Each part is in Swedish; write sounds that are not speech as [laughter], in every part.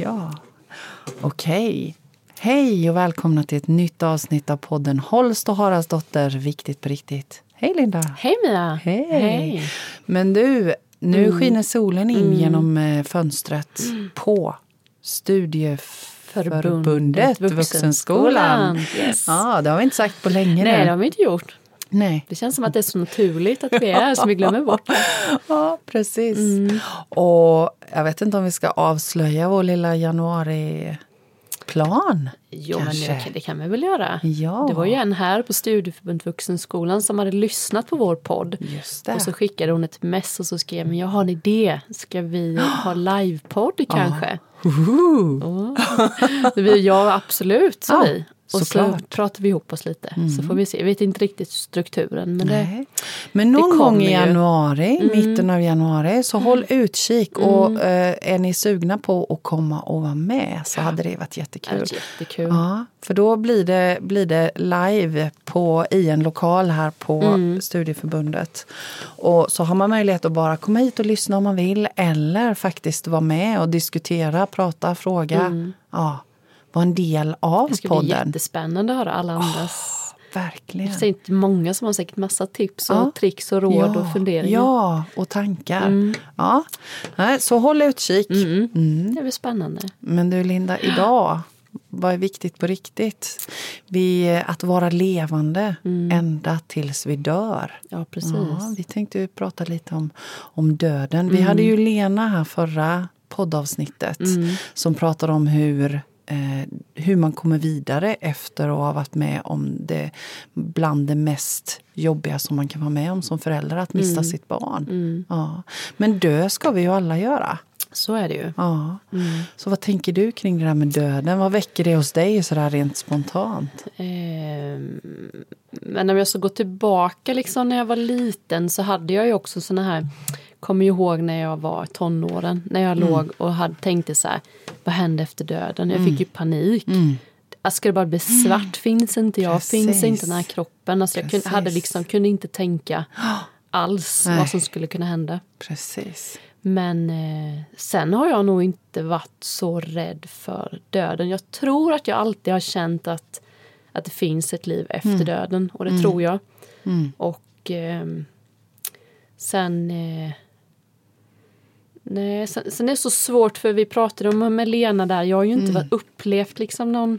Ja. Okej. Hej och välkomna till ett nytt avsnitt av podden Holst och Haraldsdotter, Viktigt på riktigt. Hej Linda! Hej Mia! Hej! Hej. Men du, nu Mm. skiner solen in genom eh, fönstret på Studieförbundet Vuxenskolan. Yes. Ja, det har vi inte sagt på länge Nej, nu. det har vi inte gjort. Nej. Det känns som att det är så naturligt att vi är så vi glömmer bort det. [laughs] Ja, precis. Mm. Och jag vet inte om vi ska avslöja vår lilla januariplan. Jo, Kanske. men det, kan vi väl göra. Ja. Det var ju en här på Studieförbundet Vuxenskolan som hade lyssnat på vår podd. Just det. Och så skickade hon ett mess och så skrev men jag har en idé. Ska vi ha [gasps] livepodd kanske? Ooh. Det vill jag absolut, sa Ja, vi. Och såklart. Mm. så pratar vi ihop oss lite. Så får vi se. Jag vet inte riktigt strukturen. Men det. Men någon det gång i ju. Mm. januari, mitten av januari, så håll utkik. Och eh, är ni sugna på att komma och vara med så hade det varit jättekul. jättekul. Ja, för då blir det, blir det live på, i en lokal här på Mm. Studieförbundet. Och så har man möjlighet att bara komma hit och lyssna om man vill eller faktiskt vara med och diskutera, prata, fråga. Ja, vara en del av Mm. Det ska bli podden. jättespännande att höra alla andras. Verkligen. Det är inte många som har säkert massa tips och Ja. tricks och råd och funderingar. Ja, och tankar. Mm. Ja. Så håll utkik. Det blir spännande. Men du Linda, idag, vad är viktigt på riktigt? Vi, att vara levande ända tills vi dör. Ja, precis. Ja, vi tänkte ju prata lite om, om döden. Vi hade ju Lena här förra poddavsnittet som pratade om hur eh, hur man kommer vidare efter att ha varit med om det bland det mest jobbiga som man kan vara med om som förälder, att mista sitt barn. Ja. Men dö ska vi ju alla göra. Så är det ju. Ja. Så vad tänker du kring det där med döden? Vad väcker det hos dig sådär rent spontant? Ehm, men om jag ska gå tillbaka liksom när jag var liten så hade jag ju också såna här Kommer ihåg när jag var tonåren när jag Mm. låg och hade, tänkte så här Vad händer efter döden? Jag fick ju panik. Alltså, Ska det bara bli svart? Finns inte jag? Finns Mm. Precis. inte den här kroppen? Alltså, jag kunde, hade liksom, kunde inte tänka [gasps] alls Nej. vad som skulle kunna hända. Precis. Men eh, sen har jag nog inte varit så rädd för döden. Jag tror att jag alltid har känt att, att det finns ett liv efter döden. Och det tror jag. Och ehm, sen... Eh, nej, sen... Sen är det så svårt för vi pratade om med Lena där. Jag har ju inte varit upplevt liksom någon,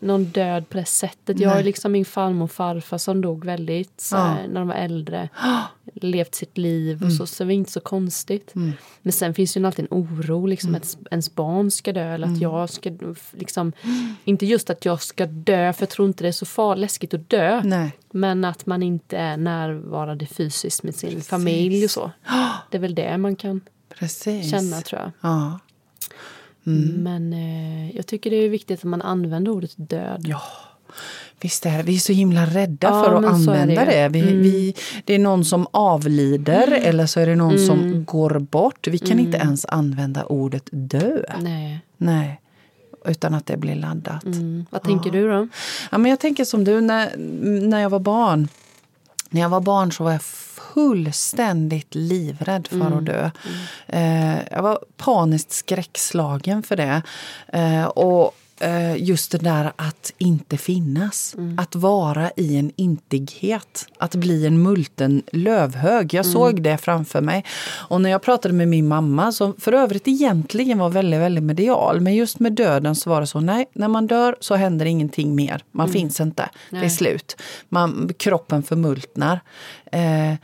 någon död på det sättet. Jag har liksom min farmor och farfar som dog väldigt så här, när de var äldre. [gasps] Levt sitt liv och så, så det var inte så konstigt. Men sen finns ju alltid en oro liksom att ens barn ska dö eller att jag ska liksom [gasps] Inte just att jag ska dö för jag tror inte det är så far läskigt att dö. Nej. Men att man inte är närvarande fysiskt med sin familj och så. [gasps] Det är väl det man kan Precis. känna tror jag. Ja. Men eh, jag tycker det är viktigt att man använder ordet död. Ja. Visst är det. Vi är så himla rädda Ja, för att det använda ju. det. Vi, vi, det är någon som avlider eller så är det någon som går bort. Vi kan inte ens använda ordet dö. Nej. Nej. Utan att det blir laddat. Mm. Vad tänker du då? Ja, men jag tänker som du, när, när jag var barn. När jag var barn så var jag fullständigt livrädd för att dö. Eh, jag var paniskt skräckslagen för det. Eh, och just det där att inte finnas. Att vara i en intighet. Att bli en multen lövhög. Jag såg det framför mig. Och när jag pratade med min mamma, som för övrigt egentligen var väldigt, väldigt medial. Men just med döden så var det så, nej, när man dör så händer ingenting mer. Man finns inte. Det är Nej. slut. Man, kroppen förmultnar. Eh,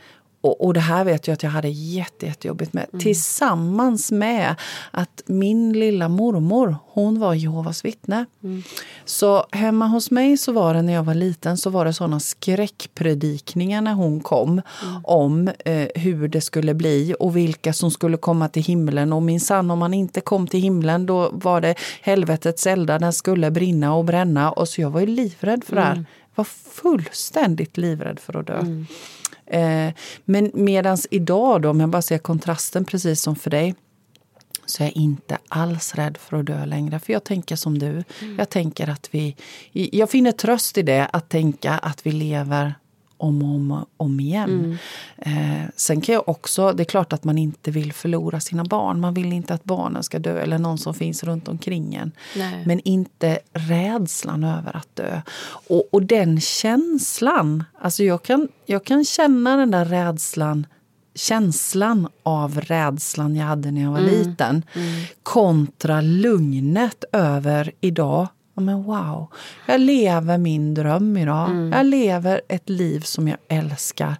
och, och det här vet jag att jag hade jätte, jättejobbigt med. Tillsammans med att min lilla mormor, hon var Jehovas vittne. Så hemma hos mig så var det när jag var liten så var det såna skräckpredikningar när hon kom om eh, hur det skulle bli och vilka som skulle komma till himlen. Och minsann om man inte kom till himlen då var det helvetets eldar, den skulle brinna och bränna. Och så jag var ju livrädd för det här. Jag var fullständigt livrädd för att dö. Eh, men medans idag då, om jag bara ser kontrasten precis som för dig, så är jag inte alls rädd för att dö längre. För jag tänker som du. Jag tänker att vi... Jag finner tröst i det, att tänka att vi lever om och om, om igen. Mm. Eh, sen kan jag också, det är klart att man inte vill förlora sina barn. Man vill inte att barnen ska dö eller någon som finns runt omkring en. Nej. Men inte rädslan över att dö. Och, och den känslan, alltså jag kan, jag kan känna den där rädslan känslan av rädslan jag hade när jag var liten kontra lugnet över idag. Ja, men wow, jag lever min dröm idag. Jag lever ett liv som jag älskar.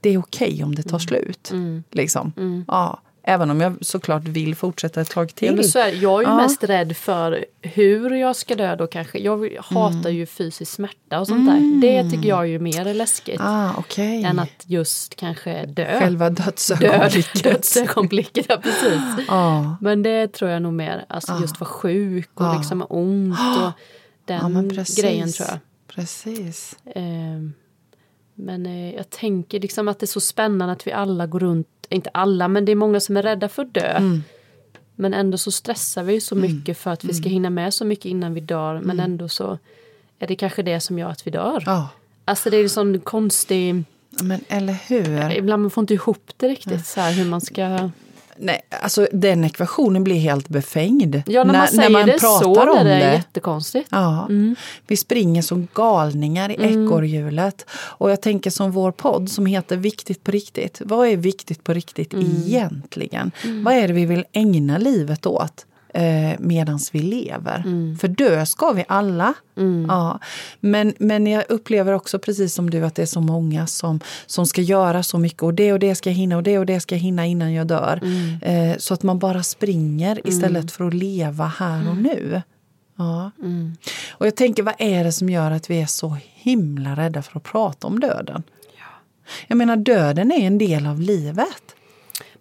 Det är okej om det tar slut. Liksom. Ja, även om jag såklart vill fortsätta ett tag till. Ja, är, jag är ju Ja. mest rädd för hur jag ska dö då kanske. Jag hatar Mm. ju fysisk smärta och sånt där. Det tycker jag är ju mer läskigt. ah, okej. Än att just kanske dö. Själva Död, dödsögonblicket. dödsögonblicket, ja precis. Ja. Men det tror jag nog mer, alltså just vara sjuk och Ja. liksom ont och den men precis. grejen tror jag. Precis. Ehm, Men eh, jag tänker liksom att det är så spännande att vi alla går runt, inte alla, men det är många som är rädda för att dö. Mm. Men ändå så stressar vi så mycket för att vi ska hinna med så mycket innan vi dör. Men ändå så är det kanske det som gör att vi dör. Mm. Ja, Alltså det är en sån konstig, men eller hur? ibland man får inte ihop det riktigt så här hur man ska Nej, alltså den ekvationen blir helt befängd. Ja, när man säger det så pratar är om det, det. jättekonstigt. Ja, vi springer som galningar i ekorrhjulet. Och jag tänker som vår podd som heter Viktigt på riktigt. Vad är viktigt på riktigt egentligen? Vad är det vi vill ägna livet åt? Eh, medans vi lever. För dö ska vi alla. Ja. Men, men jag upplever också precis som du att det är så många som, som ska göra så mycket och det och det ska jag hinna och det och det ska jag hinna innan jag dör. Eh, så att man bara springer istället för att leva här och nu. Ja. Och jag tänker, vad är det som gör att vi är så himla rädda för att prata om döden? Jag menar, döden är en del av livet.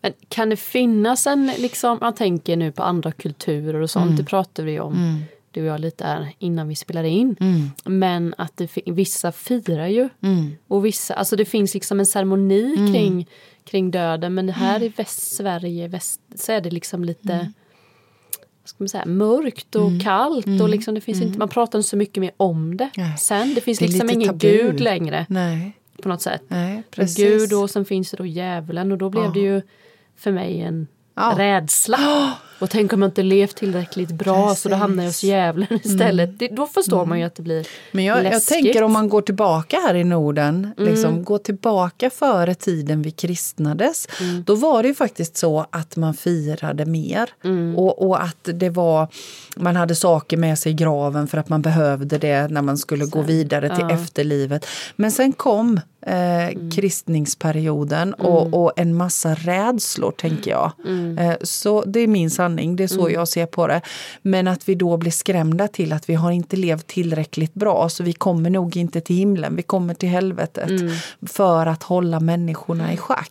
Men kan det finnas en, liksom, man tänker nu på andra kulturer och sånt, det pratade vi om du och jag lite här innan vi spelade in. Men att det, vissa firar ju. Och vissa, alltså det finns liksom en ceremoni kring, kring döden men här i Västsverige väst, så är det liksom lite ska man säga, mörkt och kallt och liksom det finns inte, man pratar inte så mycket mer om det. Nej. Sen, det finns Det liksom ingen tabu. gud längre Nej, på något sätt. nej. Gud och sen finns det då djävulen och då blev det ju för mig en Ja. rädsla. [gasps] Och tänk om jag inte levt tillräckligt bra så då hamnar jag hos Precis. Mm. djävulen istället. Det, då förstår man ju att det blir Men jag, jag läskigt. tänker om man går tillbaka här i Norden, liksom, går tillbaka före tiden vi kristnades. Då var det ju faktiskt så att man firade mer. Och, och att det var, man hade saker med sig i graven för att man behövde det när man skulle gå vidare till efterlivet. Men sen kom eh, kristningsperioden och, och en massa rädslor, tänker jag. Eh, så det är min sanning, det är så jag ser på det. Men att vi då blir skrämda till att vi har inte levt tillräckligt bra så vi kommer nog inte till himlen, vi kommer till helvetet. För att hålla människorna i schack.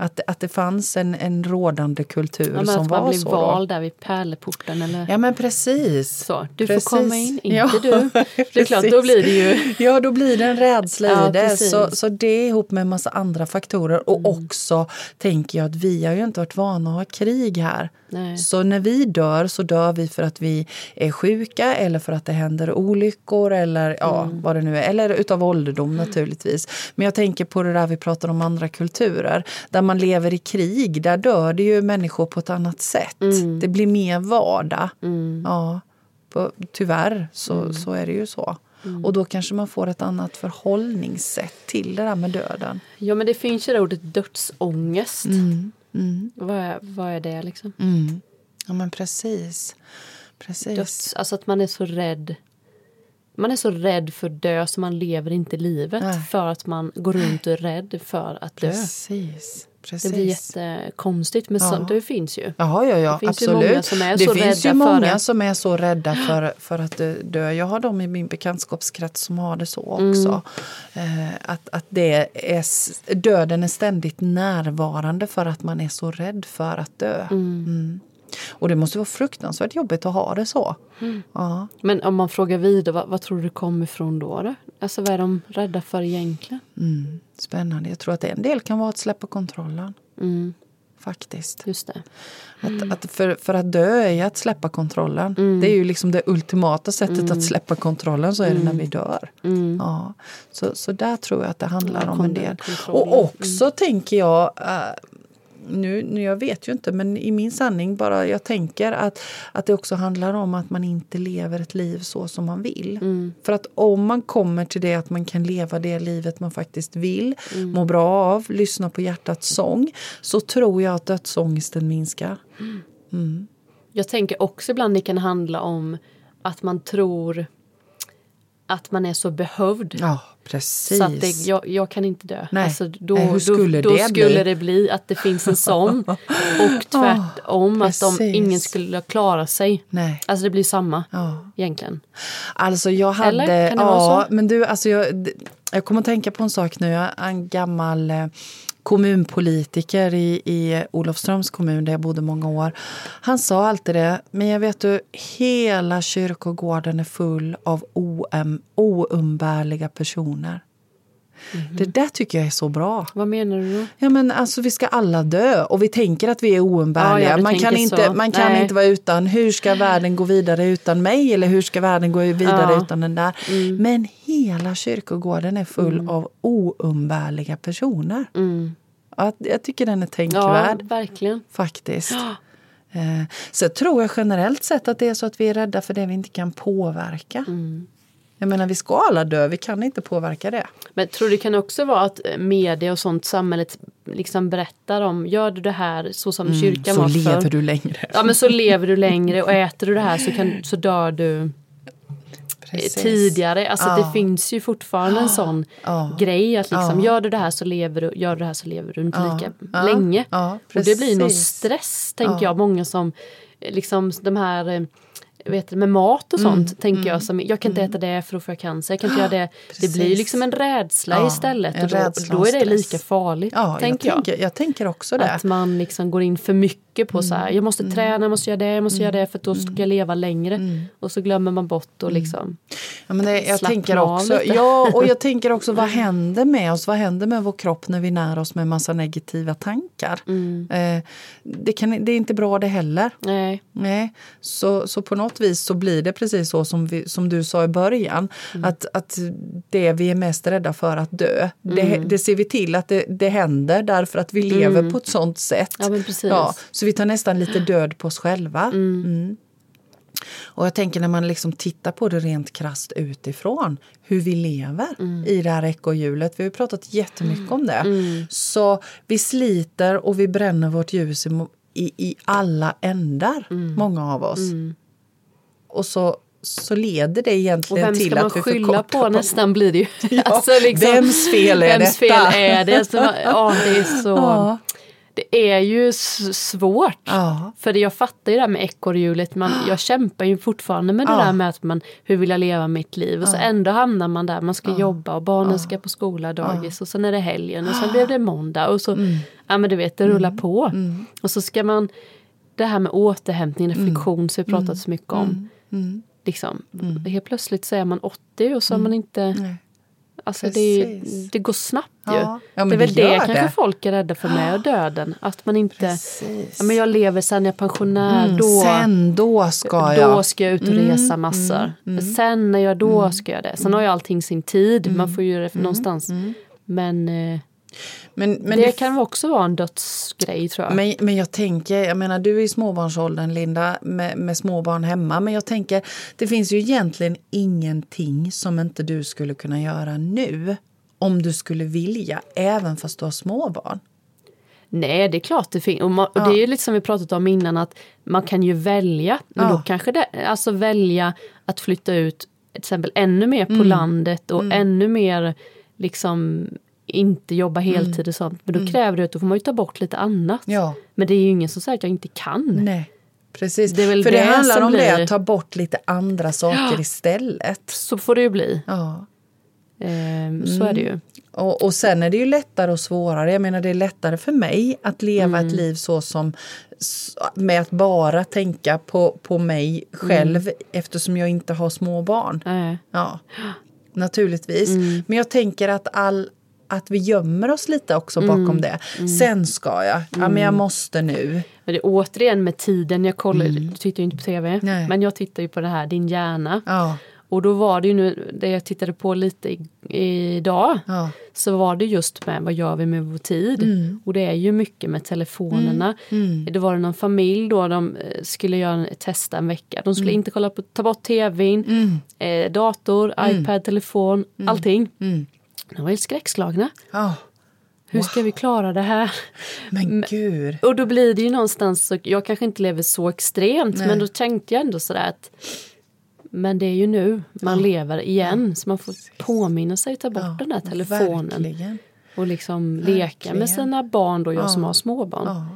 Att, att det fanns en, en rådande kultur Ja, som att man var blir så. Vald där vid pärleporten eller Ja men precis. så. Du Precis. får komma in, inte Ja, du. Det är klart, då blir det ju... Ja, då blir det en rädsla Ja, i det. precis. Så, så det ihop med en massa andra faktorer. Och Mm. också tänker jag att vi har ju inte varit vana att ha krig här. Nej. Så när vi dör så dör vi för att vi är sjuka eller för att det händer olyckor eller ja, Mm. vad det nu är. Eller utav ålderdom naturligtvis. Men jag tänker på det där vi pratar om andra kulturer. Där man lever i krig, där dör det ju människor på ett annat sätt. Mm. Det blir mer vardag. Ja, på, tyvärr så, så är det ju så. Och då kanske man får ett annat förhållningssätt till det där med döden. Ja men det finns ju det ordet dödsångest. Mm. Mm. Vad, är, vad är det liksom? Mm. Ja men precis. Precis. Döds, alltså att man är så rädd. Man är så rädd för att dö så man lever inte livet Nej. för att man går runt och är rädd för att dö. Precis. Precis. Det blir jättekonstigt men Ja. sånt det finns ju. Jaha, ja, ja, Det finns ju absolut. många som är det så finns ju många det. som är så rädda för, för att dö. Jag har dem i min bekantskapskrets som har det så Mm. också. Eh, att, att det är, döden är ständigt närvarande för att man är så rädd för att dö. Mm. Och det måste vara fruktansvärt jobbigt att ha det så. Ja. Men om man frågar vidare, vad, vad tror du kommer ifrån då, då? Alltså vad är de rädda för egentligen? Mm. Spännande. Jag tror att en del kan vara att släppa kontrollen. Mm. faktiskt. Just det. Att, att för, för att dö är ju att släppa kontrollen. Det är ju liksom det ultimata sättet att släppa kontrollen, så är det när vi dör. Ja. Så, så där tror jag att det handlar om en del. Och också tänker jag, äh, nu, nu jag vet ju inte, men i min sanning bara jag tänker att, att det också handlar om att man inte lever ett liv så som man vill. För att om man kommer till det att man kan leva det livet man faktiskt vill, må bra av, lyssna på hjärtats sång, så tror jag att dödsångesten minskar. Jag tänker också ibland det kan handla om att man tror att man är så behövd. Ja, precis. Så att det, jag, jag kan inte dö. Nej. Alltså då, Nej, hur skulle då, då det skulle bli? det bli att det finns en sån. [laughs] och tvärtom att de, ingen skulle klara sig. Nej. Alltså det blir samma Ja. egentligen. Alltså jag hade... Eller? Kan det ja, vara så? men du, alltså jag, jag kommer att tänka på en sak nu. En gammal eh, kommunpolitiker i, i Olofströms kommun där jag bodde många år. Han sa alltid det, men jag vet du, hela kyrkogården är full av oumbärliga personer. Mhm. Det där tycker jag är så bra. Vad menar du då? Ja, men alltså, vi ska alla dö och vi tänker att vi är oumbärliga. Ja, ja, man kan, inte, så. man kan Nej. inte vara utan. Hur ska världen gå vidare utan mig? Eller hur ska världen gå vidare Ja. Mm. utan den där? Men hela kyrkogården är full av oumbärliga personer. Ja, jag tycker den är Ja, tänkvärd verkligen. faktiskt. Eh, Så tror jag generellt sett att det är så att vi är rädda för det vi inte kan påverka. Mm. Jag menar, vi ska alla dö, vi kan inte påverka det. Men tror du det kan också vara att eh, media och sånt samhället liksom berättar om gör du det här så som kyrkan Så var lever förr. du längre. Ja men så lever du längre och äter du det här så, kan, så dör du eh, Precis. tidigare. Alltså Ja. det finns ju fortfarande en sån Ja. grej att liksom gör du det här så lever du, gör du det här så lever du inte lika länge. Och det blir någon stress tänker Ja. jag. Många som eh, liksom de här vet med mat och sånt Mm, tänker jag som jag kan inte äta det för då får jag cancer. Jag kan inte göra det. Det blir Precis. liksom en rädsla Ja, istället en och då, då är det lika farligt Ja, tänker jag, jag. tänker, jag tänker också det. Att man liksom går in för mycket på så Mm. här, jag måste träna, jag måste göra det, jag måste göra det för då ska jag leva längre. Och så glömmer man bort och liksom. Ja, men det, jag tänker också, ja, och jag [laughs] tänker också vad händer med oss? Vad händer med vår kropp när vi när oss med massa negativa tankar? Mm. Eh, det, kan, det är inte bra det heller. Nej, Nej, så, så på något vis så blir det precis så som, vi, som du sa i början. Mm. Att, att det vi är mest rädda för att dö, det, Mm. det ser vi till att det, det händer därför att vi lever på ett sånt sätt. Ja, men precis. så vi tar nästan lite död på oss själva. Mm. Och jag tänker när man liksom tittar på det rent krast utifrån, hur vi lever Mm. i det här ekorrhjulet. Vi har pratat jättemycket om det. Så vi sliter och vi bränner vårt ljus i, i, i alla ändar, Mm. många av oss. Och så, så leder det och egentligen vem till ska man att vi skylla förkortar på nästan blir det ju. [laughs] Ja, liksom, vems fel är vems detta? fel är det? Så, ja, det är så... [laughs] Ja. Det är ju svårt. Ja. För det, jag fattar ju det här med ekorrhjulet. Man, [gasps] jag kämpar ju fortfarande med det Ja. där med att man, hur vill jag leva mitt liv? Och så ändå hamnar man där, man ska jobba och barnen ska på skola, dagis och sen är det helgen och sen blev det måndag och så, Mm. ja men du vet, det rullar på. Och så ska man, det här med återhämtning, reflektion som vi pratat så mycket om. Mm. Liksom, Helt plötsligt så är man 80 och så har man inte Nej. Alltså det, är, Precis. det går snabbt ju. Ja. Det är väl det det, kanske det. folk är rädda för med döden. Att man inte, ja, men jag lever sen jag är pensionär, Mm, då, Sen då ska då jag. Mm, ska jag ut och resa massor. Sen när jag då ska jag det. Sen har ju allting sin tid, Mm. man får ju det någonstans. Men eh, Men, men det, det kan också vara en dödsgrej tror jag. Men, men jag tänker, jag menar du är i småbarnsåldern Linda med, med småbarn hemma. Men jag tänker, det finns ju egentligen ingenting som inte du skulle kunna göra nu. Om du skulle vilja, även fast du har småbarn. Nej, det är klart det finns. Och, man, och det är ju lite som vi pratat om innan att man kan ju välja. Men Ja. då kanske det, alltså välja att flytta ut till exempel ännu mer på Mm. landet och ännu mer liksom inte jobba heltid och sånt. Men då kräver det att då får man ju ta bort lite annat. Mm. Ja. Men det är ju ingen som säger att jag inte kan. Nej, precis. Det För det, det handlar om det, blir- att ta bort lite andra saker istället. Så får det ju bli. Ja. Ehm, Så är det Mm. ju. Och, och sen är det ju lättare och svårare. Jag menar det är lättare för mig att leva Mm. ett liv så som med att bara tänka på, på mig själv Mm. eftersom jag inte har små barn. Nej. Ja, naturligtvis. Mm. Men jag tänker att all, att vi gömmer oss lite också bakom Mm. det. Sen ska jag, ja men jag måste nu. Men det är återigen med tiden, jag kollar, du tittar ju inte på tv, Mm. Nej. men jag tittar ju på det här, din hjärna. Ja, Och då var det ju nu, det jag tittade på lite idag, ja. så var det just med vad gör vi med vår tid? Mm. Och det är ju mycket med telefonerna. Det var någon familj då, de eh, skulle göra testa en vecka. De Mm. skulle inte kolla på, ta bort tvn, eh, dator, iPad, telefon, allting. De var helt skräckslagna. ja. Hur ska vi klara det här? Men gud. Och då blir det ju någonstans, jag kanske inte lever så extremt, Nej. men då tänkte jag ändå sådär att men det är ju nu man lever igen, så man får påminna sig ta bort Ja, den där telefonen Verkligen. och liksom leka Verkligen. med sina barn då, jag som har småbarn. Ja.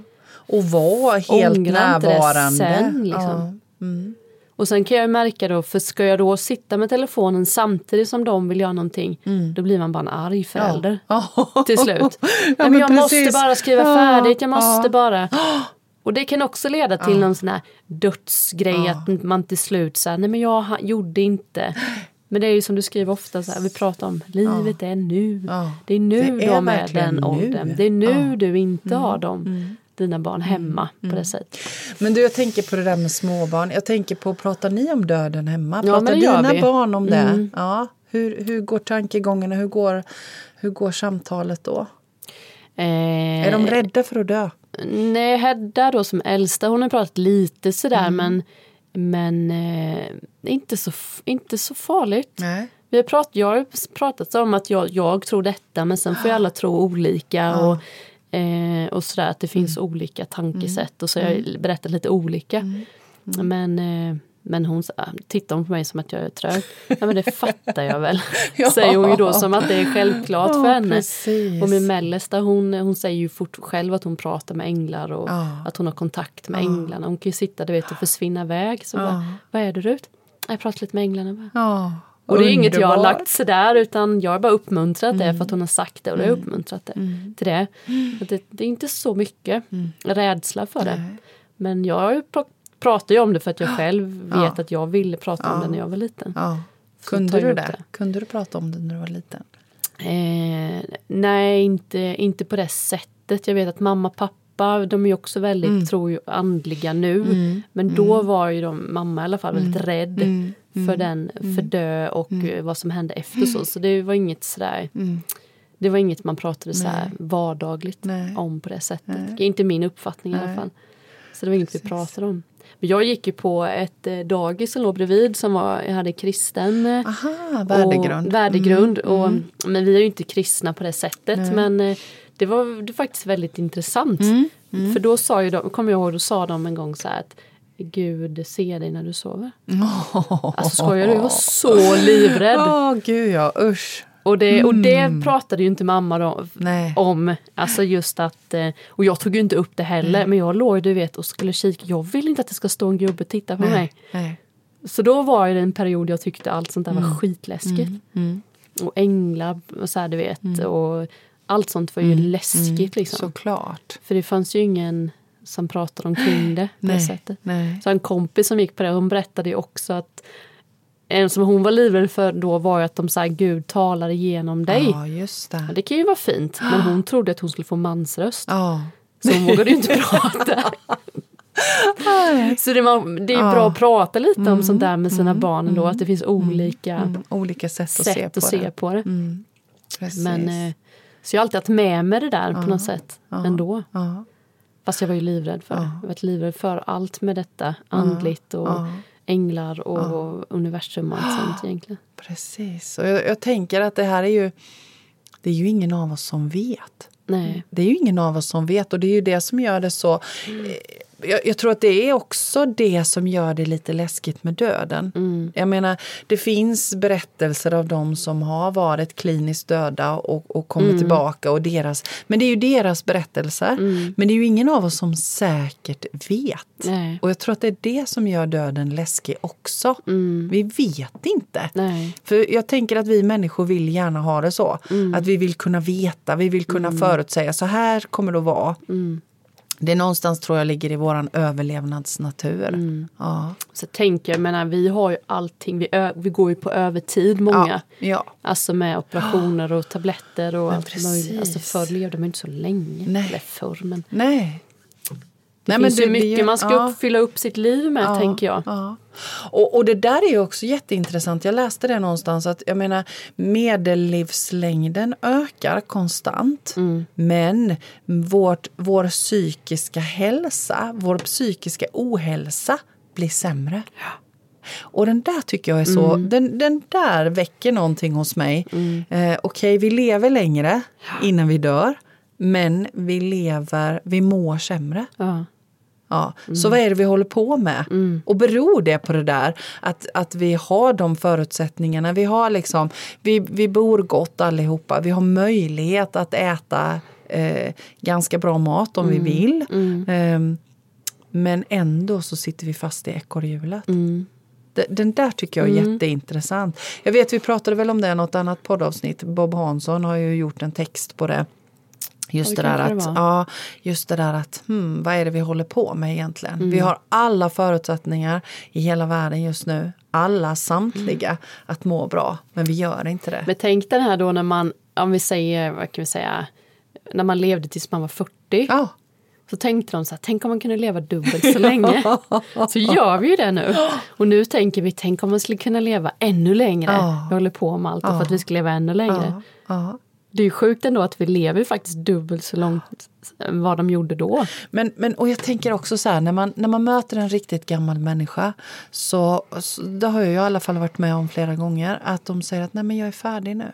Och vara helt Ångra inte det närvarande. sen, liksom. Ja. Mm. Och sen kan jag märka då, för ska jag då sitta med telefonen samtidigt som de vill göra någonting, då blir man bara en arg förälder. Mm. Ja. [laughs] till slut. Ja, men men jag måste precis. bara skriva Ja, färdigt, jag måste ja. bara. [gasps] Och det kan också leda till någon sån här dödsgrej, att man till slut säger nej men jag gjorde inte. [gasps] Men det är ju som du skriver ofta, så här, vi pratar om livet är nu. Ja. Det är nu Det är de är den nu. åldern. Det är nu Ja. Mm. du inte har dem, dina barn hemma på det sättet. Men du, jag tänker på det där med småbarn. Jag tänker på, pratar ni om döden hemma? Ja, Pratar dina vi. barn om det? Mm. Ja. Hur, hur går tankegångarna? Hur går, hur går samtalet då? Eh, Är de rädda för att dö? Nej, Hedda då som äldsta, hon har pratat lite sådär Mm. men, men eh, inte, så, inte så farligt. Nej. Vi har prat, jag har pratat om att jag, jag tror detta men sen får ju alla tro olika. Och, eh, och sådär att det finns Mm. olika tankesätt och så har jag berättat lite olika. Mm. Men, eh, men hon tittar hon på mig som att jag är trög. Ja men det [laughs] fattar jag väl. Ja. Säger hon ju då som att det är självklart för Ja, henne. precis. Och min mellersta hon, hon säger ju fort själv att hon pratar med änglar och Ja. att hon har kontakt med änglarna. Hon kan ju sitta du vet, och försvinna iväg. Så bara, Vad är det Rut? Jag pratar lite med änglarna. Bara. Ja. Och det är inget jag har lagt sådär utan jag har bara uppmuntrat det för att hon har sagt det och har jag uppmuntrat det till det. Det. Det är inte så mycket rädsla för det. Nej. Men jag pr- pratar ju om det för att jag själv vet Ja. att jag ville prata om det när jag var liten. Ja. Kunde jag du det? det. Kunde du prata om det när du var liten? Eh, nej, inte, inte på det sättet. Jag vet att mamma pappa, de är ju också väldigt, Mm. tror ju, andliga nu. Men då var ju de, mamma i alla fall, väldigt rädd Mm. för den, för dö och eh, vad som hände efter så. Så det var inget sådär, Mm. det var inget man pratade så vardagligt Nej. om på det sättet. Det är inte min uppfattning i alla Nej. fall. Så det var inget vi pratade om. Men jag gick ju på ett eh, dagis som låg bredvid som var, jag hade kristen eh, Aha, värdegrund. och, värdegrund och, Men vi är ju inte kristna på det sättet. Men eh, det var, det var faktiskt väldigt intressant. För då sa ju de, kommer jag ihåg, då sa de en gång så här att Gud ser dig när du sover. [laughs] Alltså skojar du? Jag var så livrädd. Åh, gud ja, usch. Och det, och det pratade ju inte mamma då, Nej. om. Alltså just att, eh, och jag tog ju inte upp det heller. Men jag låg du vet och skulle kika. Jag vill inte att det ska stå en gubbe och titta på mig. Nej. Så då var det en period jag tyckte allt sånt där var skitläskigt. Mm. Och änglar och så här, du vet. Och allt sånt var ju läskigt liksom. Såklart. För det fanns ju ingen som pratade omkring det på det sättet. Nej. Så en kompis som gick på det, hon berättade ju också att en som hon var livrädd för då var att de sa Gud talar igenom dig. Ja, just det. Det kan ju vara fint, men hon [gasps] trodde att hon skulle få mansröst. Ja. Så hon vågade ju inte [laughs] prata. [laughs] Så det, var, det är ju bra att prata lite om sånt där med sina barn ändå, att det finns olika Mm, olika sätt att se sätt på att se det. på det. Mm. Men, eh, så jag har alltid haft med mig det där på något sätt ändå. Ja. Fast jag var ju livrädd för det. Jag varit livrädd för allt med detta, andligt och ja. änglar och universum och allt sånt egentligen. Precis. Och jag, jag tänker att det här är ju... Det är ju ingen av oss som vet. Nej. Det är ju ingen av oss som vet och det är ju det som gör det så... eh, Jag, jag tror att det är också det som gör det lite läskigt med döden. Mm. Jag menar, det finns berättelser av dem som har varit kliniskt döda och, och kommit Mm. tillbaka. Och deras, men det är ju deras berättelser. Mm. Men det är ju ingen av oss som säkert vet. Nej. Och jag tror att det är det som gör döden läskig också. Mm. Vi vet inte. Nej. För jag tänker att vi människor vill gärna ha det så. Mm. Att vi vill kunna veta, vi vill kunna förutsäga så här kommer det att vara. Det någonstans tror jag ligger i våran överlevnadsnatur. Mm. Ja. Så tänker jag, menar, vi har ju allting, vi, ö, vi går ju på övertid många. Ja, ja. Alltså med operationer och tabletter och Men allt möjligt. Alltså förr levde man inte så länge. Nej. Eller förr men. Nej. Det Nej, finns ju det- det- mycket man ska ja. fylla upp sitt liv med tänker jag. Ja. Och, och det där är ju också jätteintressant. Jag läste det någonstans att jag menar medellivslängden ökar konstant. Mm. Men vårt, vår psykiska hälsa, vår psykiska ohälsa blir sämre. Och den där tycker jag är så, Mm. den, den där väcker någonting hos mig. Eh, Okej, vi lever längre innan vi dör. Men vi lever, vi mår sämre. Ja. Ja, Så vad är det vi håller på med? Och beror det på det där att, att vi har de förutsättningarna? Vi, har liksom, vi, vi bor gott allihopa. Vi har möjlighet att äta eh, ganska bra mat om vi vill. Ehm, men ändå så sitter vi fast i ekorrhjulet. Den där tycker jag är jätteintressant. Jag vet, vi pratade väl om det i något annat poddavsnitt. Bob Hansson har ju gjort en text på det. Just Ja, det det där att, det ja, just det där att hmm, vad är det vi håller på med egentligen? Mm. Vi har alla förutsättningar i hela världen just nu, alla samtliga, att må bra. Men vi gör inte det. Men tänk den här då när man, om vi säger, vad kan vi säga, när man levde tills man var 40. Ja, Så tänkte de så här, tänk om man kunde leva dubbelt så länge. [laughs] så gör vi ju det nu. Och nu tänker vi, tänk om man skulle kunna leva ännu längre. Ja. Vi håller på med allt för att vi ska leva ännu längre. ja, ja. Det är ju sjukt ändå att vi lever faktiskt dubbelt så långt än vad de gjorde då. Men, men, och jag tänker också så här, när man, när man möter en riktigt gammal människa så, så det har jag i alla fall varit med om flera gånger, att de säger att nej men jag är färdig nu.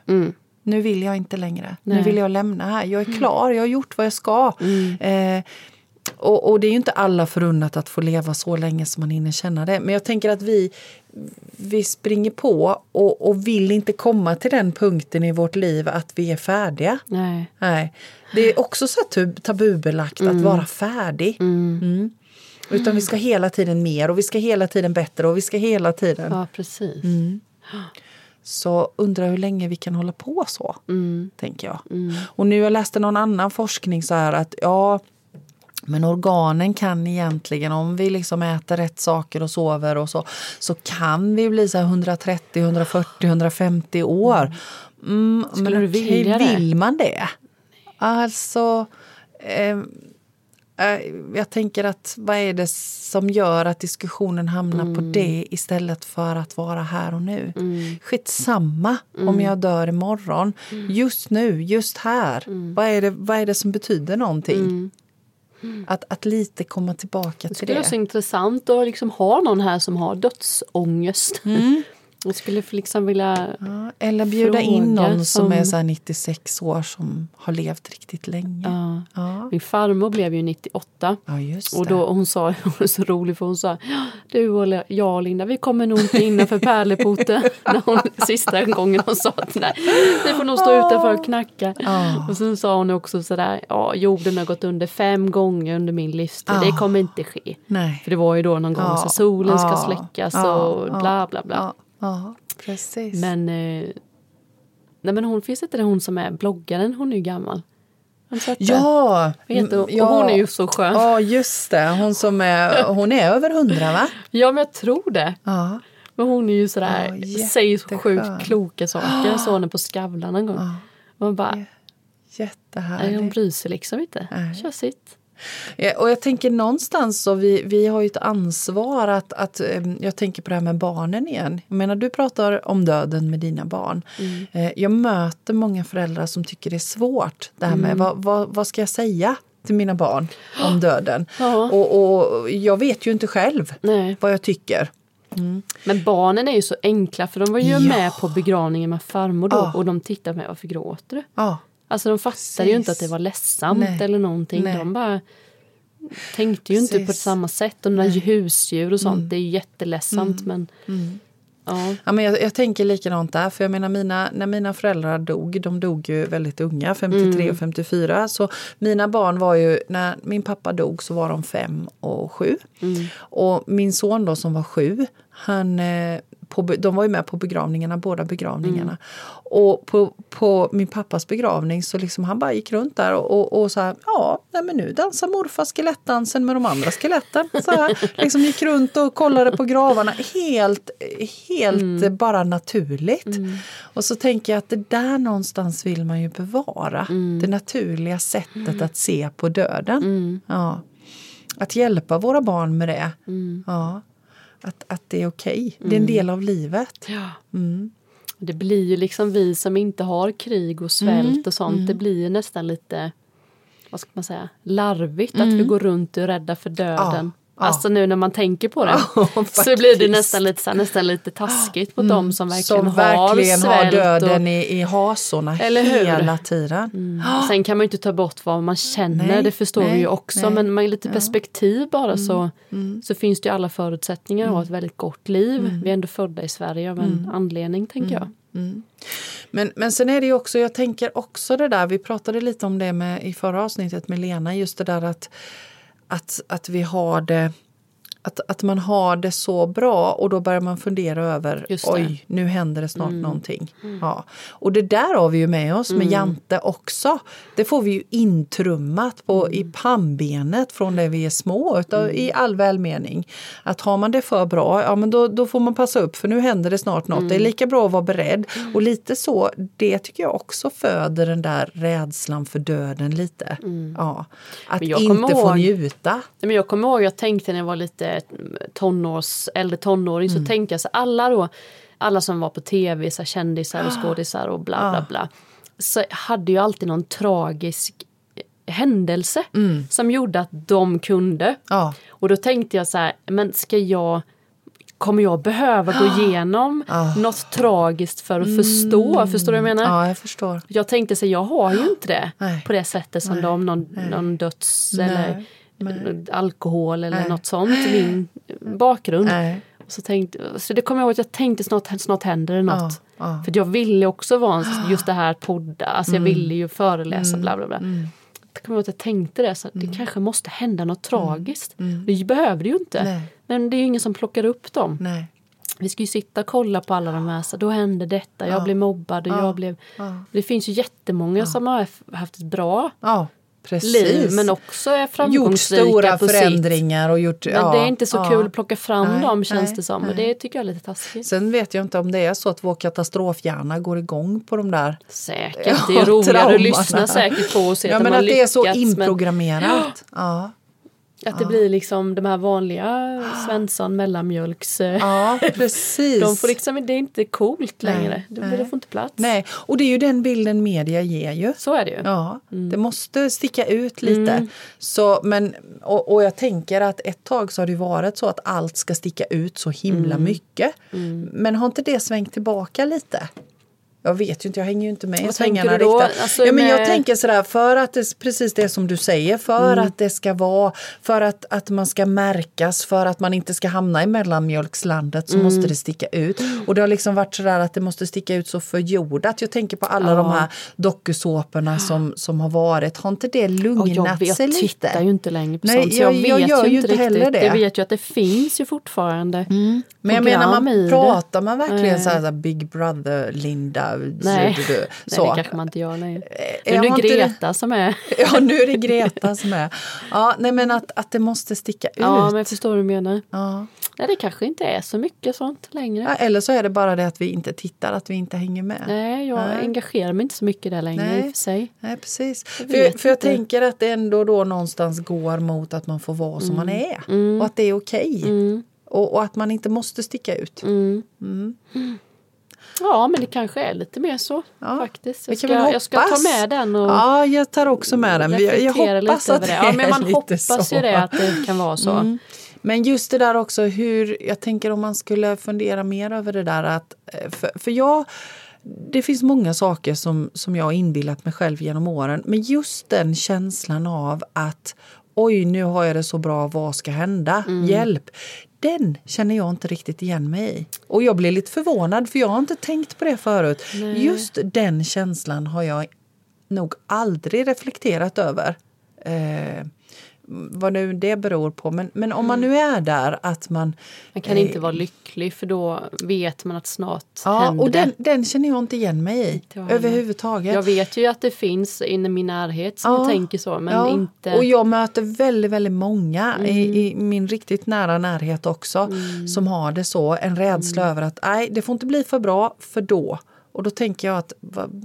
Nu vill jag inte längre. Nu Nej. vill jag lämna här. Jag är klar, jag har gjort vad jag ska. Eh, och, och det är ju inte alla förunnat att få leva så länge som man hinner känna det. Men jag tänker att vi, vi springer på och, och vill inte komma till den punkten i vårt liv att vi är färdiga. Nej. Nej. Det är också så tabubelagt att vara färdig. Mm. Utan vi ska hela tiden mer och vi ska hela tiden bättre och vi ska hela tiden. Ja, precis. Så undrar hur länge vi kan hålla på så, Mm. tänker jag. Och nu jag läste någon annan forskning så här att ja, men organen kan egentligen, om vi liksom äter rätt saker och sover och så, så kan vi bli så här 130, 140, 150 år. Mm, Skulle men du vilja det? vill man det? Alltså, eh, eh, jag tänker att vad är det som gör att diskussionen hamnar Mm. på det istället för att vara här och nu? Mm. Skitsamma om jag dör imorgon. Just nu, just här. Vad, är det, vad är det som betyder någonting? Att, att lite komma tillbaka Det till skulle vara så det. intressant att liksom ha någon här som har dödsångest. Mm. [laughs] Jag skulle liksom vilja... Ja, eller bjuda in någon som som- är så här 96 år som har levt riktigt länge. Ja. Ja, Min farmor blev ju 98. ja just Och då, hon sa, [laughs] hon var så rolig för hon sa Du och jag och Linda vi kommer nog inte innanför pärleporten. [laughs] När hon, sista gången hon sa att nej, vi får nog stå utanför och knacka. Ja. Och sen sa hon också sådär, ja jorden har gått under fem gånger under min livstid. Det Ja. kommer inte ske. Nej. För det var ju då någon gång så solen ska släckas och bla bla bla. Ja, ja precis. Men, eh, nej men hon finns inte det hon som är bloggaren, hon är ju gammal. Ja, hon? mm, ja. Hon är ju så skön. Ja, just det. Hon som är, hon är över hundra, va? [laughs] Ja men jag tror det. Ja. Men hon är ju sådär, Ja, säger så sjukt kloka saker. Jag [gasps] såg henne på Skavlan en gång. Och man bara, nej, hon Jättehärligt. bryr sig liksom inte. Nej. Kör sitt. Ja, och jag tänker någonstans så vi, vi har ju ett ansvar att, att em, jag tänker på det här med barnen igen. Jag menar du pratar om döden med dina barn. Mm. Eh, Jag möter många föräldrar som tycker det är svårt. Det här Mm. med vad, vad, vad ska jag säga till mina barn om [gasps] döden? Ja. Och, och jag vet ju inte själv Nej. vad jag tycker. Men barnen är ju så enkla för de var ju Ja. med på begravningen med farmor då Ja. och de tittade med varför gråter du? Ja, Alltså de fattade ju inte att Precis. det var ledsamt Nej. eller någonting. Nej. De bara tänkte ju inte på Precis. samma sätt. Och när husdjur och sånt, det är ju jätteledsamt men ja. Ja, men jag, jag tänker likadant där. För jag menar mina, när mina föräldrar dog, de dog ju väldigt unga, 53 och 54. Så mina barn var ju, när min pappa dog så var de fem och sju. Och min son då som var sju, han, eh, på, de var ju med på begravningarna, båda begravningarna. Mm. Och på, på min pappas begravning så liksom han bara gick runt där och, och, och så här, ja, nej men nu dansar morfar skelettdansen med de andra skeletten. Så här, [laughs] liksom gick runt och kollade på gravarna helt, helt mm. bara naturligt. Mm. Och så tänker jag att det där någonstans vill man ju bevara. Mm. Det naturliga sättet mm. att se på döden. Mm. Ja. Att hjälpa våra barn med det. Ja. Att, att det är okej. Okay. Det är en del av livet. Ja. Det blir ju liksom vi som inte har krig och svält och sånt. Det blir ju nästan lite vad ska man säga, larvigt att vi går runt och är rädda för döden. Ja. Alltså nu när man tänker på det. Ja, så blir det nästan lite, så här, nästan lite taskigt mot mm. dem som verkligen, som verkligen har, har döden och, i, i hasorna eller hela tiden. Mm. Sen kan man ju inte ta bort vad man känner, nej, det förstår nej, vi ju också. Nej, men med lite perspektiv bara mm. Så, mm. så finns det ju alla förutsättningar att ha ett väldigt gott liv. Mm. Vi är ändå födda i Sverige av en mm. anledning tänker jag. Men, men sen är det ju också, jag tänker också det där, vi pratade lite om det med, i förra avsnittet med Lena, just det där att att, att vi har det att, att man har det så bra och då börjar man fundera över oj, nu händer det snart mm. någonting. Mm. Ja. Och det där har vi ju med oss med mm. Jante också. Det får vi ju intrummat på, i mm. pannbenet från det vi är små, utav, mm. i all välmening. Att har man det för bra, ja men då, då får man passa upp för nu händer det snart något. Det är mm. lika bra att vara beredd. Och lite så, det tycker jag också föder den där rädslan för döden lite. Ja. Att inte ihåg, få njuta. Men jag kommer ihåg, jag tänkte när jag var lite tonårs, äldre tonåring mm. så tänker jag så alla då, alla som var på tv, så kändisar och skådisar och bla bla bla. Så hade ju alltid någon tragisk händelse mm. som gjorde att de kunde. Ja. Och då tänkte jag så här, men ska jag Kommer jag behöva gå igenom oh. något tragiskt för att mm. förstå? Förstår du vad jag menar? Ja, jag förstår. Jag tänkte så jag har ju inte det [gasps] Nej. på det sättet som Nej. de, någon, någon döds eller Nej. alkohol eller Nej. något sånt, min bakgrund. Nej. Så, tänkte, så det kommer jag ihåg att jag tänkte snart, snart händer det något. Ja, ja. För jag ville också vara just det här podda, alltså mm. jag ville ju föreläsa mm. bla bla bla. Mm. Jag kommer ihåg att jag tänkte det, så det mm. kanske måste hända något mm. tragiskt. Det behöver det ju inte. Nej. Men det är ju ingen som plockar upp dem. Nej. Vi ska ju sitta och kolla på alla de här, så då hände detta, jag blev mobbad och jag blev... Det finns ju jättemånga som har haft ett bra Precis. liv men också är framgångsrika gjort stora på förändringar. Och gjort, men ja, det är inte så ja, kul att plocka fram nej, dem känns nej, det som. Nej. Och det tycker jag är lite taskigt. Sen vet jag inte om det är så att vår katastrofhjärna går igång på de där Säkert, ja, det är roligare att lyssna säkert på och se ja, att men att det är så inprogrammerat. Men... Ja. Att det blir liksom de här vanliga [gasps] Svensson mellanmjölks... Ja, precis. de får liksom, det är inte coolt längre. Nej, det, får inte plats. Nej, och det är ju den bilden media ger ju. Så är det ju. Ja, mm. det måste sticka ut lite. Mm. Så, men, och, och, jag tänker att ett tag så har det varit så att allt ska sticka ut så himla mm. mycket. Mm. Men har inte det svängt tillbaka lite? Jag vet ju inte, jag hänger ju inte med i svängarna riktigt. Alltså ja, men Jag tänker sådär, för att det, precis det som du säger, för mm. att det ska vara, för att, att man ska märkas, för att man inte ska hamna i mellanmjölkslandet så mm. måste det sticka ut. Och det har liksom varit sådär att det måste sticka ut så förjordat. Jag tänker på alla ja. de här dokusåporna som, som har varit. Har inte det lugnat sig lite? Jag tittar ju inte längre på Nej, sånt, så jag, jag, vet jag ju inte riktigt. Det. Jag vet ju att det finns ju fortfarande mm. Men jag menar, man pratar man verkligen så här, Big Brother-Linda Nej, du, du. Så. nej det kanske man inte gör. Nej. Eh, nu är det Greta som är... [laughs] ja, nu är det Greta som är... Ja, nej men att, att det måste sticka ut. Ja, men jag förstår vad du menar. Ja. Nej, det kanske inte är så mycket sånt längre. Ja, eller så är det bara det att vi inte tittar, att vi inte hänger med. Nej, jag nej. engagerar mig inte så mycket där längre nej. i och för sig. Nej, precis. Jag för, för jag tänker att det ändå då någonstans går mot att man får vara som mm. man är. Mm. Och att det är okej. Okay. Mm. Och, och, att man inte måste sticka ut. Mm. Mm. Ja, men det kanske är lite mer så ja, faktiskt. Jag ska, jag ska ta med den och Ja, jag tar också med den. Jag, jag hoppas att det, det Ja, men man hoppas så. ju det att det kan vara så. Mm. Men just det där också hur, jag tänker om man skulle fundera mer över det där att, eh, för, för jag det finns många saker som, som jag har inbillat mig själv genom åren. Men just den känslan av att oj, nu har jag det så bra, vad ska hända? Mm. Hjälp! den känner jag inte riktigt igen mig i. Och jag blir lite förvånad för jag har inte tänkt på det förut. Nej. Just den känslan har jag nog aldrig reflekterat över. Eh, vad nu det beror på. Men, men om man nu är där att man... Man kan inte vara lycklig för då vet man att snart Ja, händer och den, den känner jag inte igen mig i överhuvudtaget. Jag vet ju att det finns inom min närhet som Ja, tänker så men Ja, inte... Mm. Och jag möter väldigt, väldigt många i, i min riktigt nära närhet också som har det så. En rädsla Mm. över att nej, det får inte bli för bra för då. Och då tänker jag att vad,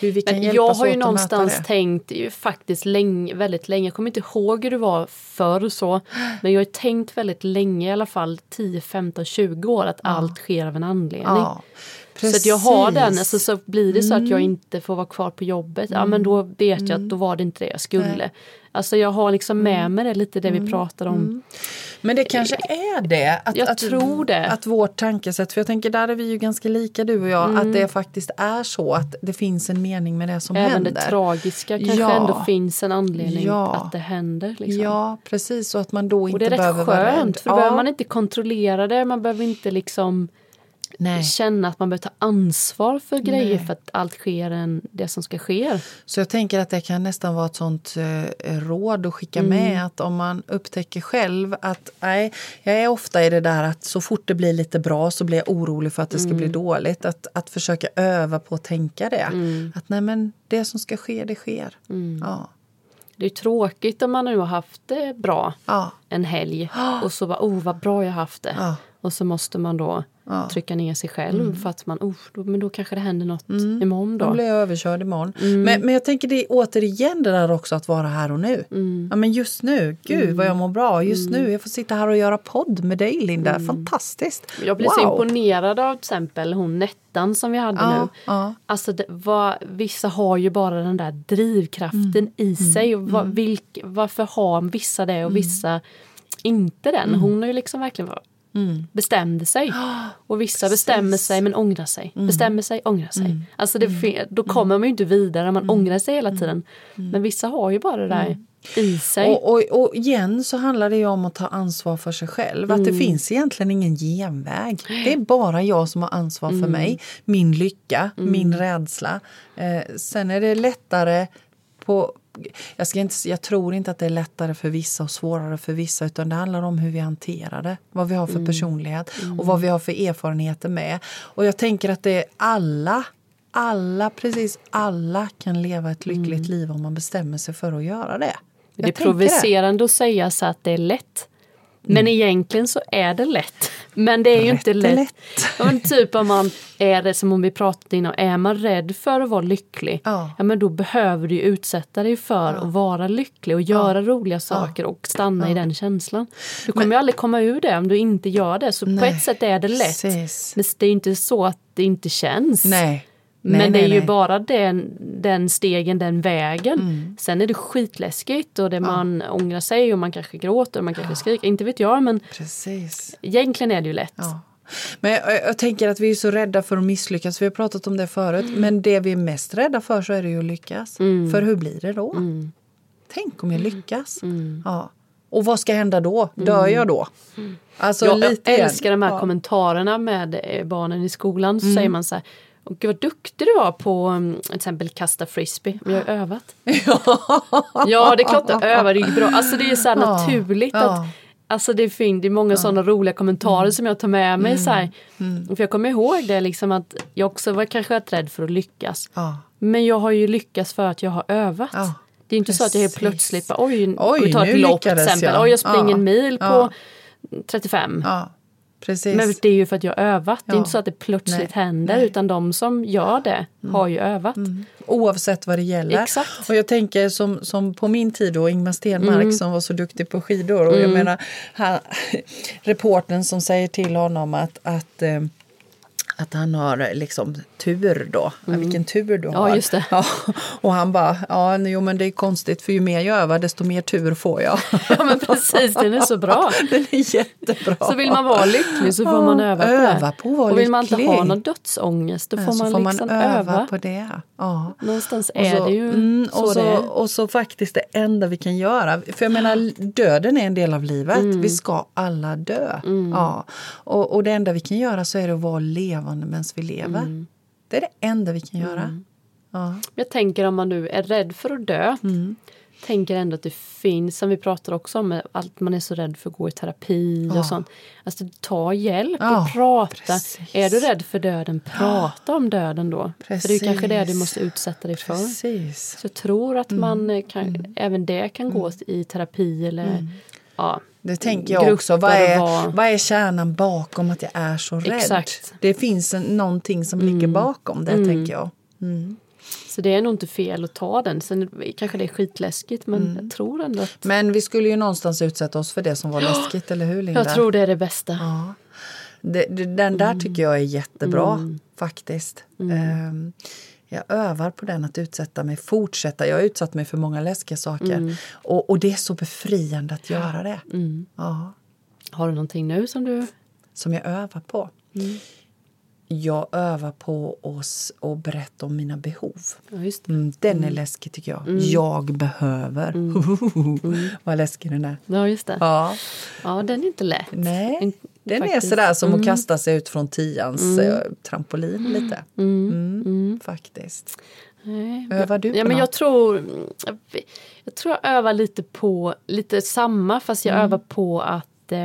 hur vi kan Men hjälpas jag har ju någonstans tänkt ju faktiskt länge, väldigt länge, jag kommer inte ihåg hur det var förr så, men jag har tänkt väldigt länge i alla fall 10, 15, 20 år att allt sker av en anledning. Ja, så att jag har den, precis. Mm. alltså, så blir det så att jag inte får vara kvar på jobbet, ja men då vet jag att då var det inte det jag skulle. Nej. Alltså jag har liksom Mm. med mig det lite det vi pratar om. Men det kanske är det. Att, Jag att, tror det. Att vårt tankesätt, för jag tänker där är vi ju ganska lika du och jag, att det faktiskt är så att det finns en mening med det som Även händer. det tragiska kanske Ja. ändå finns en anledning Ja. att det händer. Liksom. Ja, precis. Så att man då Och inte det är rätt behöver vara rädd. skönt för då ja. behöver man inte kontrollera det, man behöver inte liksom Nej. känna att man behöver ta ansvar för grejer Nej. för att allt sker en, det som ska ske. Så jag tänker att det kan nästan vara ett sånt eh, råd att skicka Mm. med att om man upptäcker själv att nej, jag är ofta i det där att så fort det blir lite bra så blir jag orolig för att det ska Mm. bli dåligt. Att, att försöka öva på att tänka det. Mm. Att nej men det som ska ske, det sker. Ja. Det är tråkigt om man nu har haft det bra Ja. en helg [gasps] och så bara, oh vad bra jag haft det. Ja. Och så måste man då Ja. trycka ner sig själv för att man, oh, då, men då kanske det händer något imorgon Mm. Då då. blir jag överkörd imorgon. Mm. Men, men jag tänker det är återigen det där också att vara här och nu. Mm. Ja, men just nu, gud vad jag mår bra. Just nu, jag får sitta här och göra podd med dig Linda. Fantastiskt. Mm. Jag blir så imponerad av till exempel hon Nettan som vi hade Ja, nu. ja. Alltså det, vad, vissa har ju bara den där drivkraften Mm. i sig. Och vad, vilk, varför har vissa det Mm. och vissa inte den? Hon har ju liksom verkligen var- Mm. bestämde sig. [gasps] Och vissa bestämmer sig men ångrar sig. Mm. Bestämmer sig, ångrar sig. Alltså det, fe- då kommer man ju inte vidare man Mm. ångrar sig hela tiden. Men vissa har ju bara det där i sig. Och, och, och igen så handlar det ju om att ta ansvar för sig själv. Att det Mm. finns egentligen ingen genväg. [gasps] Det är bara jag som har ansvar Mm. för mig, min lycka, min rädsla. Eh, sen är det lättare på... Jag, ska inte, jag tror inte att det är lättare för vissa och svårare för vissa utan det handlar om hur vi hanterar det. Vad vi har för Mm. personlighet och vad vi har för erfarenheter med. Och jag tänker att det är alla alla, precis alla kan leva ett lyckligt liv om man bestämmer sig för att göra det. Det är Jag provocerande att säga så att det är lätt. Men egentligen så är det lätt. Men det är ju inte lätt. lätt. Ja, men typ om man är det som om vi pratade innan, är man rädd för att vara lycklig, Ja. men då behöver du utsätta dig för att vara lycklig och göra roliga saker och stanna i den känslan. Du kommer ju aldrig komma ur det om du inte gör det. Så på Nej, ett sätt är det lätt. precis. Men det är ju inte så att det inte känns. Nej. Men Nej, det är nej, ju nej. bara den, den stegen, den vägen. Mm. Sen är det skitläskigt och det man ångrar sig och man kanske gråter och man kanske skriker. Inte vet jag men Precis. egentligen är det ju lätt. Ja. Men jag, jag tänker att vi är så rädda för att misslyckas. Vi har pratat om det förut. Mm. Men det vi är mest rädda för så är det ju att lyckas. För hur blir det då? Tänk om jag lyckas? Mm. Ja. Och vad ska hända då? Dör jag då? Alltså Jag lite igen. älskar de här Ja. kommentarerna med eh, barnen i skolan. Så säger man så här och gud vad duktig du var på um, till exempel kasta frisbee. Men jag har [gasps] övat. [laughs] ja det är klart att öva, det ju bra. Alltså det är så Ja. naturligt Ja. att Alltså det är fint, det är många sådana roliga kommentarer som jag tar med mig. Så här. För jag kommer ihåg det liksom att jag också var kanske rädd för att lyckas. Ja. Men jag har ju lyckats för att jag har övat. Ja, det är inte så att jag helt precis. plötsligt bara, oj, Oj, oj ta ett lopp till exempel. jag. Oj, jag springer Ja. en mil på Ja. 35. ja. Precis. Men det är ju för att jag har övat. Det är Ja. inte så att det plötsligt Nej, händer nej. Mm. utan de som gör det har ju övat. Oavsett vad det gäller. Exakt. Och jag tänker som, som på min tid då, Ingmar Stenmark Mm. som var så duktig på skidor. Och jag menar, han, reporten som säger till honom att, att eh, att han har liksom tur då. Ja, vilken tur du Ja, har. just det. [laughs] Ja, och han bara, ja jo men det är konstigt för ju mer jag övar desto mer tur får jag. [laughs] Ja men precis, den är så [laughs] bra. Den är jättebra. Så vill man vara lycklig så får man öva på det. på och vill man inte lycklig. ha någon dödsångest då får så man får liksom man öva, öva. på det. Ja. Någonstans Och är så, det ju mm, så, och, så, det är. och så faktiskt det enda vi kan göra. För jag menar, döden är en del av livet. Mm. Vi ska alla dö. Ja. Och, och det enda vi kan göra så är det att vara levande medan vi lever. Mm. Det är det enda vi kan göra. Ja. Jag tänker om man nu är rädd för att dö. Mm. tänker ändå att det finns, som vi pratar också om, att man är så rädd för att gå i terapi Ja. och sånt. Alltså ta hjälp Ja, och prata. precis. Är du rädd för döden, prata om döden då. För det är kanske det du Precis. måste utsätta dig för. Precis. Så jag tror att man Mm. eh, kan, även det kan gå i terapi eller ja, Det tänker jag också. Vad är, var- vad är kärnan bakom att jag är så rädd? Exakt. Det finns en, någonting som ligger bakom det, tänker jag. Så det är nog inte fel att ta den. Sen kanske det är skitläskigt men Mm. jag tror ändå att Men vi skulle ju någonstans utsätta oss för det som var läskigt, eller hur Linda? jag tror det är det bästa. Ja. Det, det, den där tycker jag är jättebra faktiskt. Ehm, jag övar på den att utsätta mig, fortsätta. Jag har utsatt mig för många läskiga saker. Och, och det är så befriande att göra det. Ja, Har du någonting nu som du... som jag övar på. Jag övar på oss och berätta om mina behov. Ja. Mm, den är läskig tycker jag. Jag behöver. [laughs] Vad läskig den är. Ja, just det. Ja. Ja, den är inte lätt. nej. En- Den är faktiskt. sådär som att kasta sig ut från tians eh, trampolin lite. Mm, Faktiskt. Nej. Övar du på Ja, men något? jag tror, jag tror jag övar lite på lite samma fast jag Mm. övar på att eh,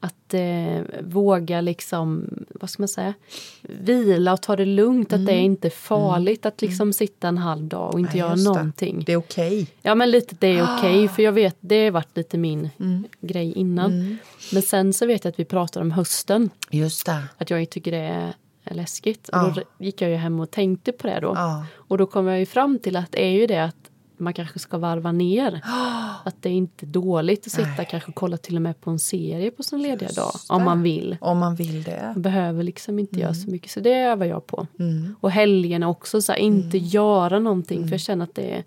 att eh, våga liksom, vad ska man säga, vila och ta det lugnt. Att det är inte farligt att liksom sitta en halv dag och inte Mm. Nej, göra just det. någonting. Det är okej. Ja men lite det är okej för jag vet det har varit lite min Mm. grej innan. Men sen så vet jag att vi pratar om hösten. Just det. Att jag tycker det är läskigt. Ja. Och då gick jag ju hem och tänkte på det då. Ja. Och då kom jag ju fram till att det är ju det att man kanske ska varva ner. [gasps] Att det är inte dåligt att sitta Nej. kanske kolla till och med på en serie på sin lediga dag. Om man vill. Om man vill det. Man behöver liksom inte göra så mycket. Så det övar jag på. Mm. Och helgerna också, så här, inte göra någonting. För jag känner att det är,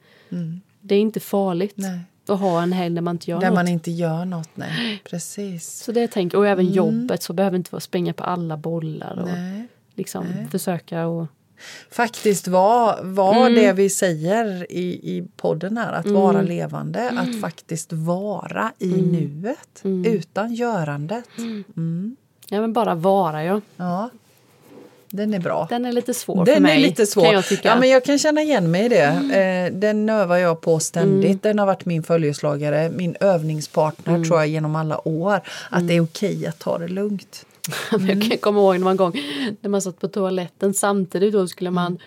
det är inte farligt Nej. att ha en helg där man inte gör Där något. man inte gör något. Nej. [gasps] Precis. Så det tänker Och även jobbet så behöver inte vara springa på alla bollar. Och Nej. liksom försöka och Faktiskt var, var Mm. det vi säger i, i podden här, att Mm. vara levande, att faktiskt vara i nuet Mm. utan görandet. ja, men bara vara ja. Ja, den är bra. Den är lite svår för Den mig. är lite svår. Kan jag tycka. Ja, men jag kan känna igen mig i det. Eh, den övar jag på ständigt. Mm. Den har varit min följeslagare, min övningspartner Mm. tror jag genom alla år. Att det är okej att ta det lugnt. [laughs] Jag Mm. kan komma ihåg någon gång när man satt på toaletten samtidigt då skulle man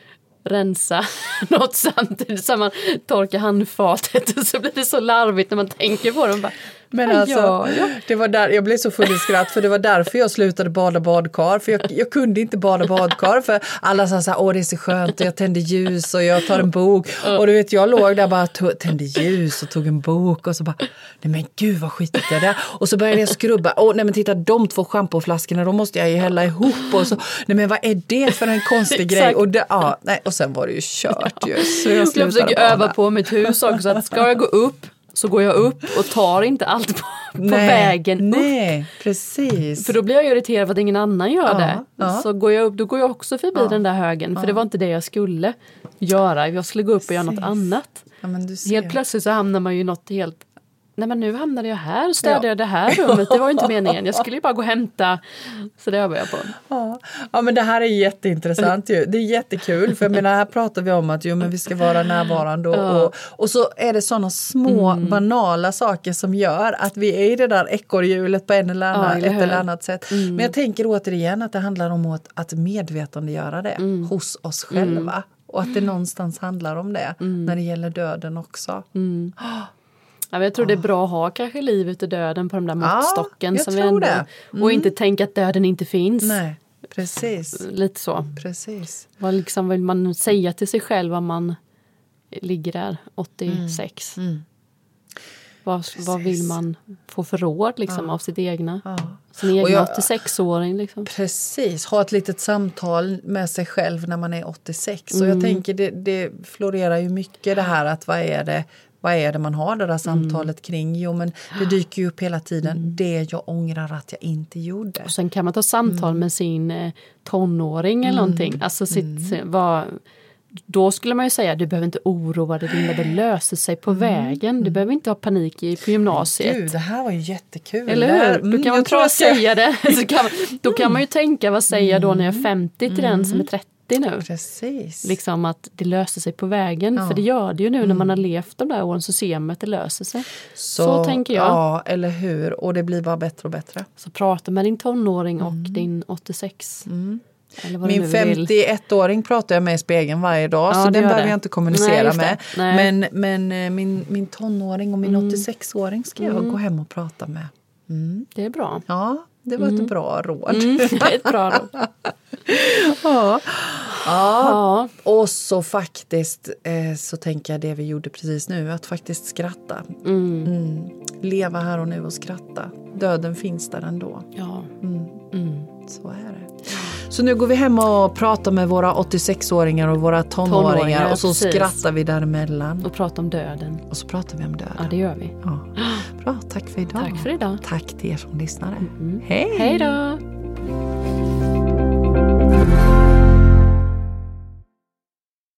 rensa [laughs] något samtidigt som man torkar handfatet och så blir det så larvigt när man tänker på det. Man Bara, Men "Vad alltså, jag?" det var där, jag blev så full i skratt för det var därför jag slutade bada badkar. För jag, jag kunde inte bada badkar för alla sa så här, åh det är så skönt och jag tände ljus och jag tar en bok. Och du vet jag låg där bara tände ljus och tog en bok och så bara, nej men gud vad skitigt det är där. Och så började jag skrubba, åh nej men titta de två schampoflaskorna, de måste jag ju hälla ihop och så, nej men vad är det för en konstig grej? Och, det, ja, nej, och sen var det ju kört ju. Så jag Jag försöker öva på mitt hus också. Att ska jag gå upp så går jag upp och tar inte allt på, på nej, vägen upp. Nej, precis. För då blir jag irriterad för att ingen annan gör Ja, det. ja. Så går jag upp, då går jag också förbi den där högen. För det var inte det jag skulle göra. Jag skulle gå upp och göra något Precis. annat. Ja. Helt plötsligt så hamnar man ju i något helt Nej men nu hamnade jag här och städade Ja. det här rummet. Det var ju inte meningen. Jag skulle ju bara gå och hämta. Så det övar jag på. Ja. ja, men det här är jätteintressant ju. Det är jättekul, för jag menar, här pratar vi om att jo, men vi ska vara närvarande och, Ja. Mm. och, och så är det sådana små banala saker som gör att vi är i det där ekorrhjulet på en eller Ja, annan, eller ett? Mm. eller annat sätt. Men jag tänker återigen att det handlar om att, att medvetandegöra det Mm. hos oss själva. Och att det någonstans handlar om det Mm. när det gäller döden också. Ja, jag tror det är bra att ha kanske livet och döden på den där Ja, måttstocken. jag som vi ändå, det. Och inte tänka att döden inte finns. Nej, precis. Lite så. Precis. Vad liksom vill man säga till sig själv om man ligger där 86? Vad, vad vill Mm. Man få för råd liksom, av sitt egna? Ja. Sin Och jag- 86-åring. Liksom. Precis, ha ett litet samtal med sig själv när man är 86. Och Mm. jag tänker det, det florerar ju mycket det här att vad är det, vad är det man har det där samtalet kring? Jo men det dyker ju upp hela tiden, Mm. det jag ångrar att jag inte gjorde. Och sen kan man ta samtal Mm. med sin eh, tonåring eller någonting. Alltså sitt, Mm. sin- vad, då skulle man ju säga du behöver inte oroa dig Linda, det löser sig på vägen. Du behöver inte ha panik i, på gymnasiet. Mm. Gud, det här var ju jättekul. Eller hur? Då mm, [laughs] kan man bara säga det. Så kan, då kan man ju tänka, vad säger jag då när jag är 50 till den som är 30? Nu. Precis. Liksom att det löser sig på vägen. Ja. För det gör det ju nu när man har levt de där åren så ser man att det löser sig. Så, tänker jag. Ja, eller hur. Och det blir bara bättre och bättre. Så prata med din tonåring och din 86. Eller vad du Min nu vill. 51-åring pratar jag med i spegeln varje dag, Ja, så den behöver jag inte kommunicera Nej, med. Nej. Mm. Men, men eh, min, min tonåring och min 86-åring ska jag gå hem och prata med. Det är bra. Ja, det var ett bra råd. Mm, [laughs] ett bra råd. [laughs] Ja. Ja. Ja, Och så faktiskt eh, så tänker jag det vi gjorde precis nu, att faktiskt skratta. mm, Mm. Leva här och nu och skratta. Döden finns där ändå. ja. Mm. Mm. Så är det. Så nu går vi hem och pratar med våra 86-åringar och våra tonåringar, Tonåringar, och så precis. skrattar vi däremellan. Och prata om döden. Och så pratar vi om döden. Ja, det gör vi. Ja. Bra, tack för idag. Tack för idag. Tack till er som lyssnade. Mm. Hej! Hej då!